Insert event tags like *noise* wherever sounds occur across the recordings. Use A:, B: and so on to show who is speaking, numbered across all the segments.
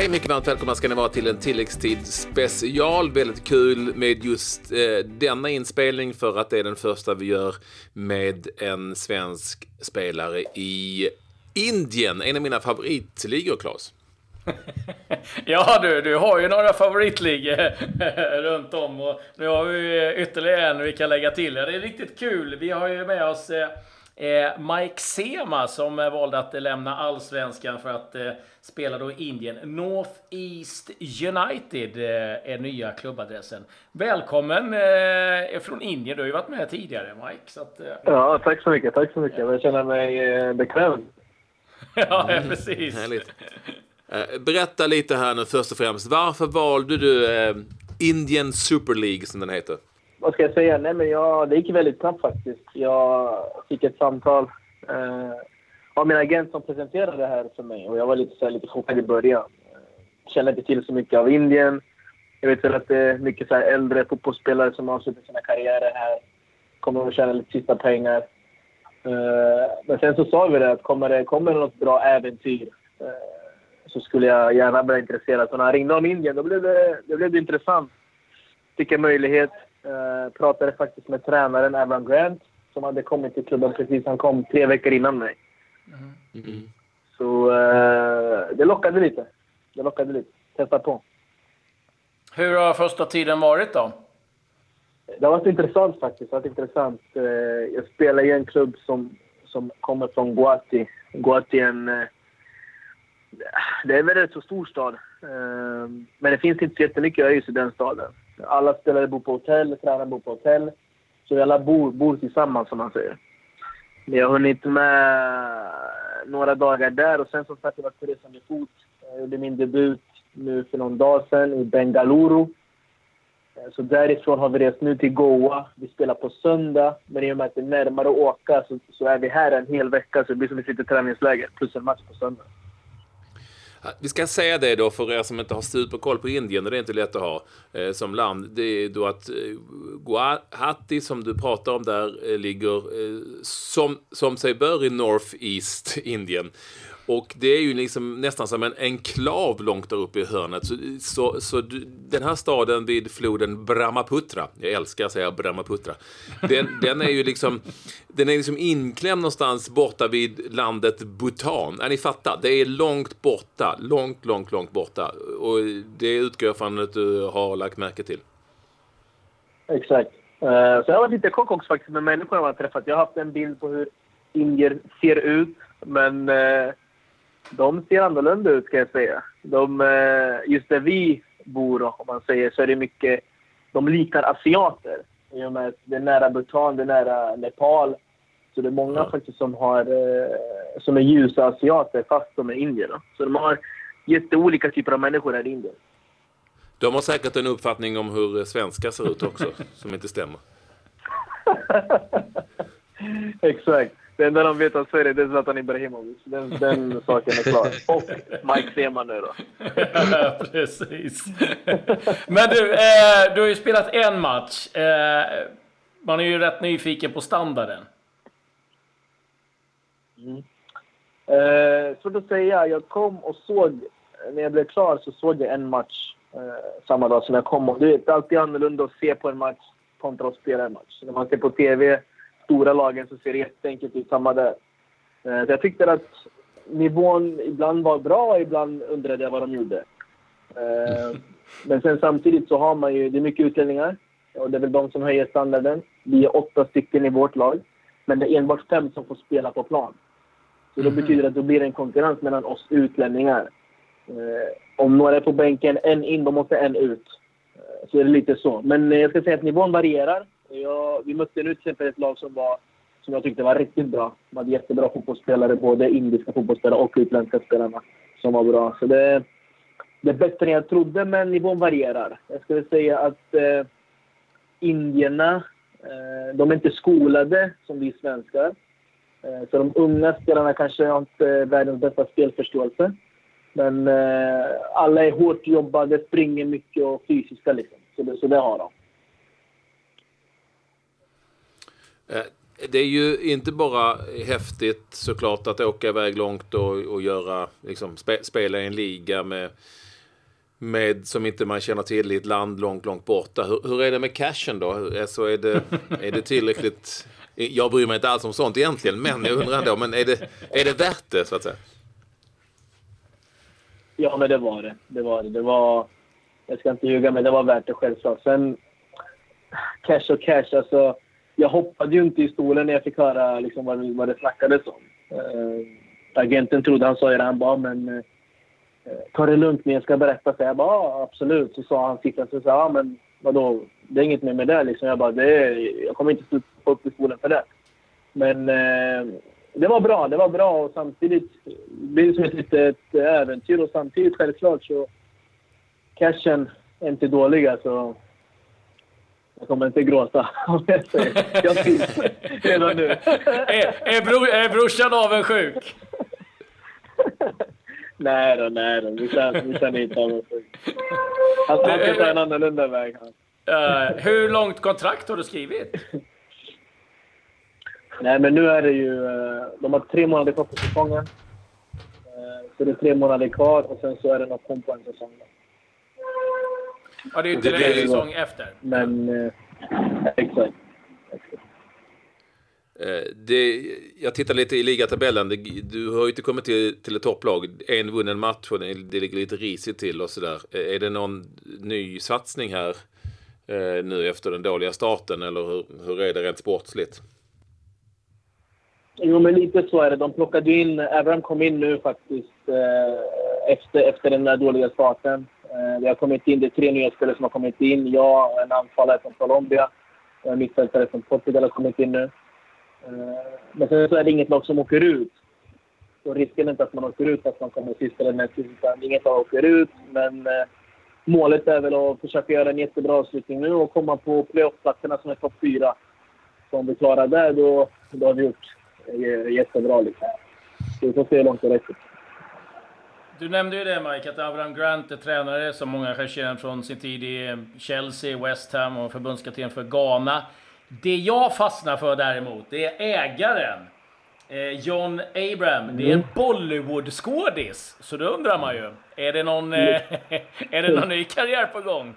A: Hej, mycket varmt välkomna ska ni vara till en tilläggstid special. Väldigt kul med just eh, denna inspelning för att det är den första vi gör med en svensk spelare i Indien. En av mina favoritligor, Claes. *laughs*
B: ja du, du har ju några favoritligor *laughs* runt om och nu har vi ytterligare en vi kan lägga till. Det är riktigt kul. Vi har ju med oss eh, Mike Sema som valde att lämna allsvenskan för att eh, spela då i Indien. North East United eh, är nya klubbadressen. Välkommen eh, från Indien. Du har ju varit med tidigare Mike. Så att, eh,
C: ja, tack så mycket. Tack så mycket. Jag känner mig eh, bekväm. *laughs*
B: ja, mm, precis.
A: Härligt. Eh, berätta lite här nu först och främst. Varför valde du eh, Indian Super League som den heter?
C: Vad ska jag säga? Nej, men jag, det gick väldigt snabbt faktiskt. Jag fick ett samtal eh, av min agent som presenterade det här för mig och jag var lite, så här, lite chockad i början. Jag kände inte till så mycket av Indien. Jag vet väl att det är mycket så äldre fotbollsspelare som avslutar sina karriärer här. Kommer att tjäna lite sista pengar. Eh, men sen så sa vi det att kommer det kommer något bra äventyr eh, så skulle jag gärna bli intresserad. Så när han ringde om Indien då blev det, det blev det intressant. Fick en möjlighet. Uh, pratade faktiskt med tränaren Avram Grant som hade kommit till klubben precis. Han kom tre veckor innan mig. Mm. Mm. Så uh, det lockade lite. Det lockade lite. Testa på.
B: Hur har första tiden varit då?
C: Det har varit intressant faktiskt. Det har varit intressant. Uh, jag spelar i en klubb som, som kommer från Guati. Guati är en... Det är en väldigt så stor stad. Men det finns inte så jättemycket öis i den staden. Alla spelare bor på hotell, tränare bor på hotell. Så vi alla bor, bor tillsammans, som man säger. Men jag har hunnit med några dagar där och sen som sagt, jag var på resande fot. Jag gjorde min debut nu för någon dag sedan i Bengaluru. Så därifrån har vi rest nu till Goa. Vi spelar på söndag, men i och med att det är närmare att åka så, så är vi här en hel vecka. Så det blir som ett litet träningsläger plus en match på söndag.
A: Vi ska säga det då för er som inte har superkoll på Indien, och det är inte lätt att ha eh, som land. Det är då att eh, Guwahati som du pratar om där eh, ligger eh, som, som sig bör i North East Indien. Och det är ju liksom nästan som en enklav långt där uppe i hörnet. Så, så, så den här staden vid floden Brahmaputra, jag älskar att säga Brahmaputra, den, den är ju liksom, den är liksom inklämd någonstans borta vid landet Bhutan. Är ni fattar? Det är långt borta, långt, långt, långt borta. Och det utgår jag från att du har lagt märke till.
C: Exakt. Uh, så jag har varit lite chock också faktiskt med människor jag har träffat. Jag har haft en bild på hur indier ser ut. Men uh, de ser annorlunda ut kan jag säga. De, eh, just där vi bor, om man säger, så är det mycket... De liknar asiater. I och med att det är nära Bhutan, det är nära Nepal. Så det är många ja. faktiskt som, har, eh, som är ljusa asiater fast de är indier. Så de har jätteolika typer av människor här i Indien.
A: De har säkert en uppfattning om hur svenskar ser ut också, som inte stämmer. *laughs*
C: Exakt. Det enda de vet om Sverige det är Zlatan Ibrahimovic. Den, den *laughs* saken är klar. Och Mike Sema nu då. *laughs*
B: precis. Men du, eh, du har ju spelat en match. Eh, man är ju rätt nyfiken på standarden.
C: Mm. Eh, svårt att säga. Jag kom och såg, när jag blev klar så såg jag en match eh, samma dag som jag kom. Och det är alltid annorlunda att se på en match kontra att spela en match. När man ser på TV stora lagen så ser det jätteenkelt ut. Samma där. Eh, så jag tyckte att nivån ibland var bra och ibland undrade jag vad de gjorde. Eh, *laughs* men sen samtidigt så har man ju, det är mycket utlänningar och det är väl de som höjer standarden. Vi är åtta stycken i vårt lag, men det är enbart fem som får spela på plan. Så då mhm. betyder det att det blir en konkurrens mellan oss utlänningar. Eh, om några är på bänken, en in, då måste en ut. Så är det lite så. Men jag ska säga att nivån varierar. Jag, vi mötte nu till exempel ett lag som, var, som jag tyckte var riktigt bra. De hade jättebra fotbollsspelare, både indiska fotbollsspelare och utländska spelarna som var bra. Så det, det är bättre än jag trodde, men nivån varierar. Jag skulle säga att eh, indierna, eh, de är inte skolade som vi svenskar. Eh, så de unga spelarna kanske har inte världens bästa spelförståelse. Men eh, alla är hårt jobbade, springer mycket och fysiska liksom. Så det, så det har de.
A: Eh, Eh, det är ju inte bara häftigt såklart att åka iväg långt och, och göra, liksom, spe, spela i en liga med med, som inte man känner till i ett land långt, långt borta. Hur, hur är det med cashen då? Alltså är, det, är det tillräckligt? Jag bryr mig inte alls om sånt egentligen, men jag undrar ändå, men är det, är det värt det så att säga?
C: Ja, men det var det. Det var det. Det var... Jag ska inte ljuga, men det var värt det självklart. Sen, cash och cash, alltså. Jag hoppade ju inte i stolen när jag fick höra liksom, vad, vad det snackades om. Äh, agenten trodde han sa det, han bara, men äh, ta det lugnt men jag ska berätta. Så jag bara, ja, absolut. Så sa han sittande så sa jag, ja men vadå, det är inget mer med det liksom. Jag bara, det är, jag kommer inte stå upp i stolen för det. Men äh, det var bra, det var bra och samtidigt blir det som ett litet äventyr och samtidigt självklart så cashen är inte dålig alltså. Jag kommer inte gråta *laughs* om jag säger Jag trivs *laughs* redan nu. *laughs*
B: är, är, bro, är brorsan avundsjuk?
C: nej då, nej då. Brorsan är inte avundsjuk. Han ska ta en annorlunda väg.
B: Uh, hur långt kontrakt har du skrivit?
C: Nej, men nu är det ju... Eh, de har tre månader kvar på säsongen. Eh, så det är tre månader kvar och sen så är det något kom på en säsong.
B: Ja, det är ju inte en säsong efter.
C: Men... Eh, exakt.
A: Det, jag tittar lite i ligatabellen. Du har ju inte kommit till, till ett topplag. En vunnen match och det ligger lite risigt till och sådär. Är det någon ny satsning här nu efter den dåliga starten eller hur, hur är det rent sportsligt?
C: Jo, men lite så är det. De plockade in... Abraham kom in nu faktiskt eh, efter, efter den där dåliga starten. Eh, det har kommit in, det är tre nya spelare som har kommit in. Jag, en anfallare från Colombia, en mittfältare från Portugal har kommit in nu. Eh, men sen så är det inget lag som åker ut. Så risken är inte att man åker ut, att man kommer sist eller näst sist. Inget lag åker ut, men eh, målet är väl att försöka göra en jättebra avslutning nu och komma på playoff-platserna som är topp fyra. Så om vi klarar det, då, då har vi gjort jättebra. Liksom. Så vi får se hur långt det räcker.
B: Du nämnde ju det Mike, att Abraham Grant är tränare som många kanske känner från sin tid i Chelsea, West Ham och förbundskapten för Ghana. Det jag fastnar för däremot, det är ägaren. Eh, John Abraham. Det är en mm. Bollywood-skådis. Så då undrar man ju, är det någon, eh, *laughs* är det någon ny karriär på gång?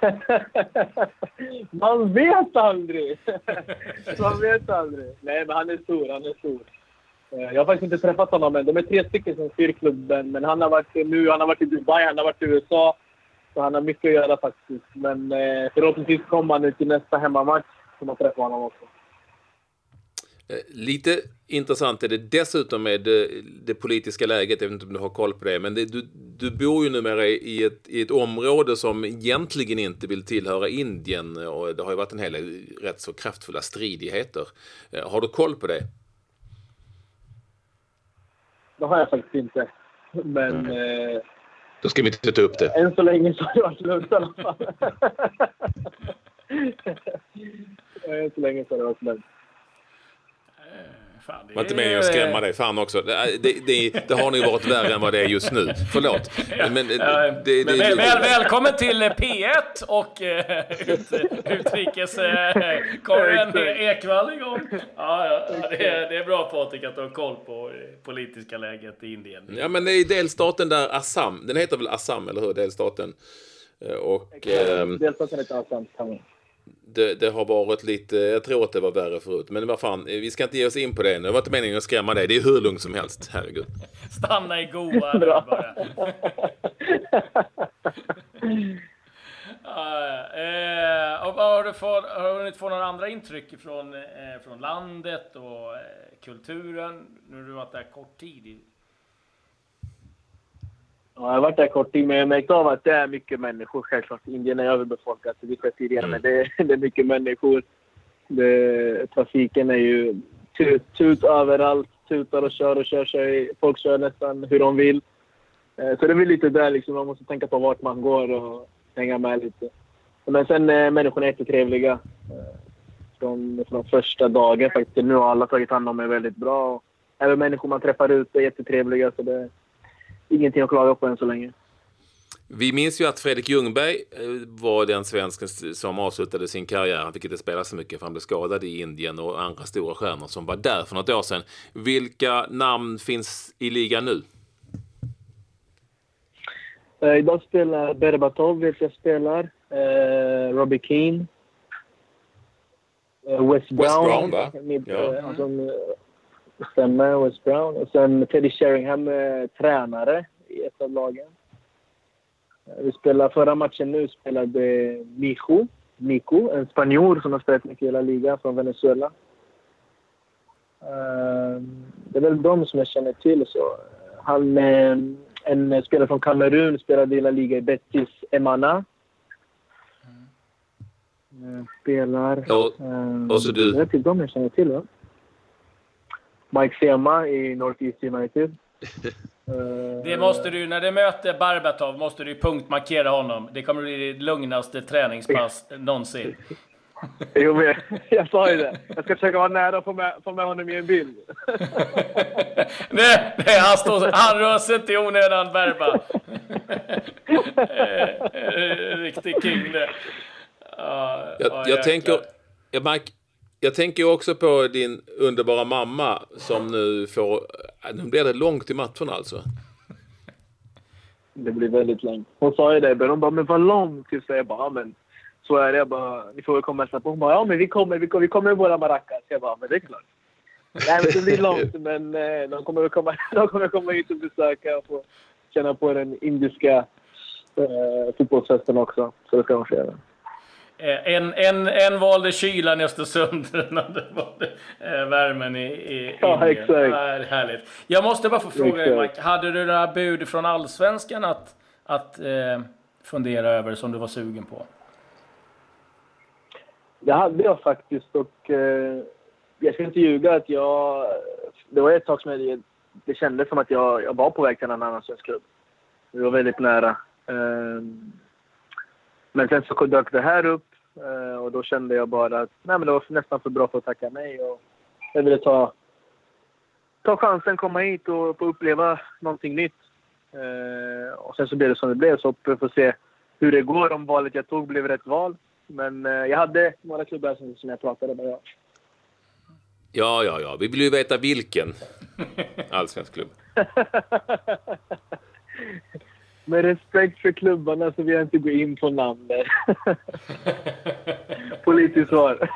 B: *laughs*
C: Man vet aldrig! *laughs* Man vet aldrig. Nej, men han är stor. Han är stor. Eh, jag har faktiskt inte träffat honom än. De är tre stycken som styr klubben. Men han har varit nu, han har varit i Dubai, han har varit i USA. Så han har mycket att göra faktiskt. Men eh, förhoppningsvis kommer han nu till nästa hemmamatch. Så man träffar honom också.
A: Eh, lite intressant är det dessutom med det, det, politiska läget, jag vet inte om du har koll på det, men det, du, du bor ju numera i ett, i ett område som egentligen inte vill tillhöra Indien och det har ju varit en hel del rätt så kraftfulla stridigheter. Har du koll på det?
C: Det har jag faktiskt inte. Men... Eh,
A: Då ska vi inte ta upp det.
C: Än så länge så har det varit lugnt i alla fall. *laughs* än så länge så har det varit lugnt.
A: Fan, det var inte meningen att skrämma dig. Fan också. Det, det, det, har nog varit värre än vad det är just nu. Förlåt.
B: Men, det, men väl, väl, välkommen till P1 och uh, ut, utrikeskorren uh, Ekvall igång. Ja, ja, det, är, det är bra Patrik att du har koll på politiska läget i Indien.
A: Ja, men det är delstaten där Assam. Den heter väl Assam, eller hur? Delstaten. Och,
C: eh, delstaten heter Assam
A: det, det, har varit lite, jag tror att det var värre förut. Men vad fan, vi ska inte ge oss in på det nu. Det var inte meningen att skrämma dig. Det är hur lugnt som helst, herregud.
B: Stanna i Goa *laughs* nu bara. *laughs* uh, och har du fått, har du hunnit få några andra intryck från, eh, från landet och eh, kulturen? Nu har du varit där kort tid.
C: Ja, jag har varit där kort tid, men jag märkt av att det är mycket människor. Självklart, Indien är överbefolkat, det visste jag tidigare, mm. men det, det, är mycket människor. Det, trafiken är ju tut, tut överallt. Tutar och kör och kör sig. Folk kör nästan hur de vill. Eh, så det är väl lite där liksom, man måste tänka på vart man går och hänga med lite. Men sen eh, är människorna jättetrevliga. Eh, från, från första dagen faktiskt. Nu har alla tagit hand om mig väldigt bra. Även människor man träffar ute är jättetrevliga. Så det, ingenting att klaga på än så länge.
A: Vi minns ju att Fredrik Ljungberg eh, var den svensken som avslutade sin karriär. Han fick inte spela så mycket för han blev skadad i Indien och andra stora stjärnor som var där för något år sedan. Vilka namn finns i ligan nu?
C: Eh, idag spelar Berbatov, vet jag spelar. Eh, Robbie Keane. Eh, Wes Brown.
A: Brown, va?
C: Med,
A: Ja.
C: eh, han som eh, stämmer, Wes Brown. Och sen Teddy Sheringham, eh, tränare i ett av lagen. Eh, vi spelar, förra matchen nu spelade Mijo, Nico, en spanjor som har spelat mycket i hela ligan från Venezuela. Eh, det är väl de som jag känner till. Så. Han, en spelare från Kamerun, spelade i La Liga i Betis, Emana. Eh, Spelar...
A: Och,
C: eh,
A: och så du.
C: Det är till dem jag känner till. Va? Mike Sema i Northeast United. *laughs* Eh,
B: Det måste du, när du möter Barbatov, måste du punktmarkera honom. Det kommer bli ditt lugnaste träningspass någonsin. *laughs*
C: Jo, men jag, jag sa ju det. Jag ska försöka vara nära och få med, få med honom i en bild. *laughs*
B: nej, nej, han, står, han rör sig inte i onödan, Berba. Eh, eh, Riktig king det. Ja,
A: jag,
B: ja,
A: jag tänker... Jag, Mike, jag tänker också på din underbara mamma som nu får... Nu blir det långt till matchen alltså.
C: Det blir väldigt långt. Hon sa ju det. Men hon bara, men vad långt? Så jag bara, men så är det. Jag bara, ni får väl komma och hälsa på. Hon bara, ja men vi kommer, vi kommer, vi kommer med våra maracas. Jag bara, men det är klart. Nej men det blir långt. *laughs* Men eh, de kommer väl komma, *laughs* de kommer komma hit och besöka och få känna på den indiska eh, fotbollsfesten också. Så det ska de få göra.
B: Eh, En, en, en valde kylan i Östersund, *laughs* den andra valde eh, värmen i, i
C: Ja,
B: Indien.
C: exakt.
B: Det är härligt. Jag måste bara få fråga dig. Mike. Hade du några bud från Allsvenskan att, att eh, fundera över som du var sugen på?
C: Det hade jag faktiskt och eh, jag ska inte ljuga att jag... Det var ett tag som jag, det kändes som att jag, jag var på väg till en annan svensk klubb. Det var väldigt nära. Eh, men sen så dök det här upp eh, och då kände jag bara att nej, men det var nästan för bra för att tacka nej. Och jag ville ta, ta chansen, komma hit och få uppleva någonting nytt. Eh, och sen så blev det som det blev. Så vi får se hur det går. Om valet jag tog blev rätt val. Men eh, jag hade några klubbar som, som jag pratade med. Ja.
A: Ja, ja, ja. Vi vill ju veta vilken *laughs* allsvensk klubb. *laughs*
C: Med respekt för klubbarna så vill jag inte gå in på namn där. *laughs* Politiskt svar.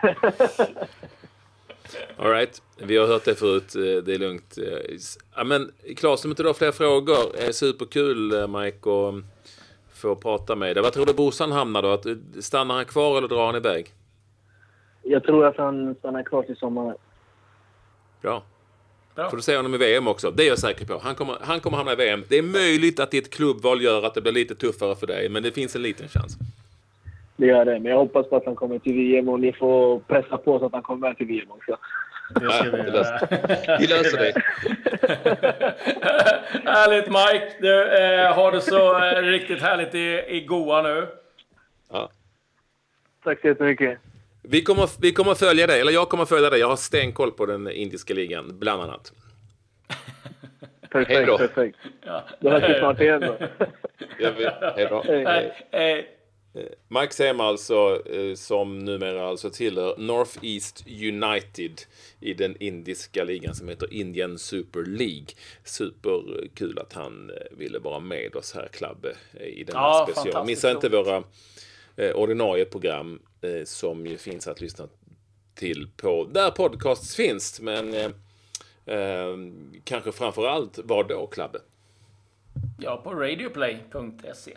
A: All right. Vi har hört det förut. Eh, Det är lugnt. Eh, Ja, men Claes, om inte du har fler frågor. Eh, Superkul, Mike, och få prata med dig. Vad tror du brorsan hamnar då? Att, stannar han kvar eller drar han iväg?
C: jag tror att han stannar kvar till sommaren.
A: Bra.
B: Bra.
A: Får du se honom i VM också. Det är jag säker på. Han kommer, han kommer hamna i VM. Det är möjligt att ditt klubbval gör att det blir lite tuffare för dig, men det finns en liten chans.
C: Det gör det. Men jag hoppas på att han kommer till VM och ni får pressa på så att han kommer med till VM också.
B: Det ska vi göra.
A: Vi löser det. *laughs*
B: Härligt Mike! Du, eh, har det så eh, riktigt härligt i, i Goa nu.
A: Ja.
C: Tack så jättemycket.
A: Vi kommer, vi kommer följa dig, eller jag kommer följa dig. Jag har stenkoll på den indiska ligan, bland annat. *laughs*
C: Perfekt,
A: Hej då.
C: perfekt.
B: Ja.
C: Då hörs vi snart igen då. *laughs*
A: Hej då.
C: Hej.
B: Nej, eh,
A: Mike Sema alltså, eh, som numera alltså tillhör Northeast United i den indiska ligan som heter Indian Super League. Superkul att han eh, ville vara med oss här, Klabbe, i denna
B: Ja,
A: special.
B: fantastiskt
A: Missa inte våra eh, ordinarie program eh, som ju finns att lyssna till på där podcasts finns. Men eh, eh, kanske framför allt vad då, Klabbe?
B: ja, på radioplay.se.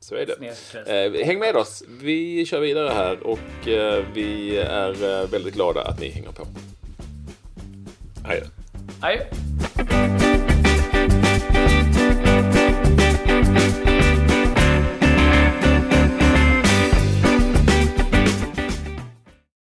A: Så är det. Eh, häng med oss. Vi kör vidare här och eh, vi är väldigt glada att ni hänger på. Adjö.
B: Adjö.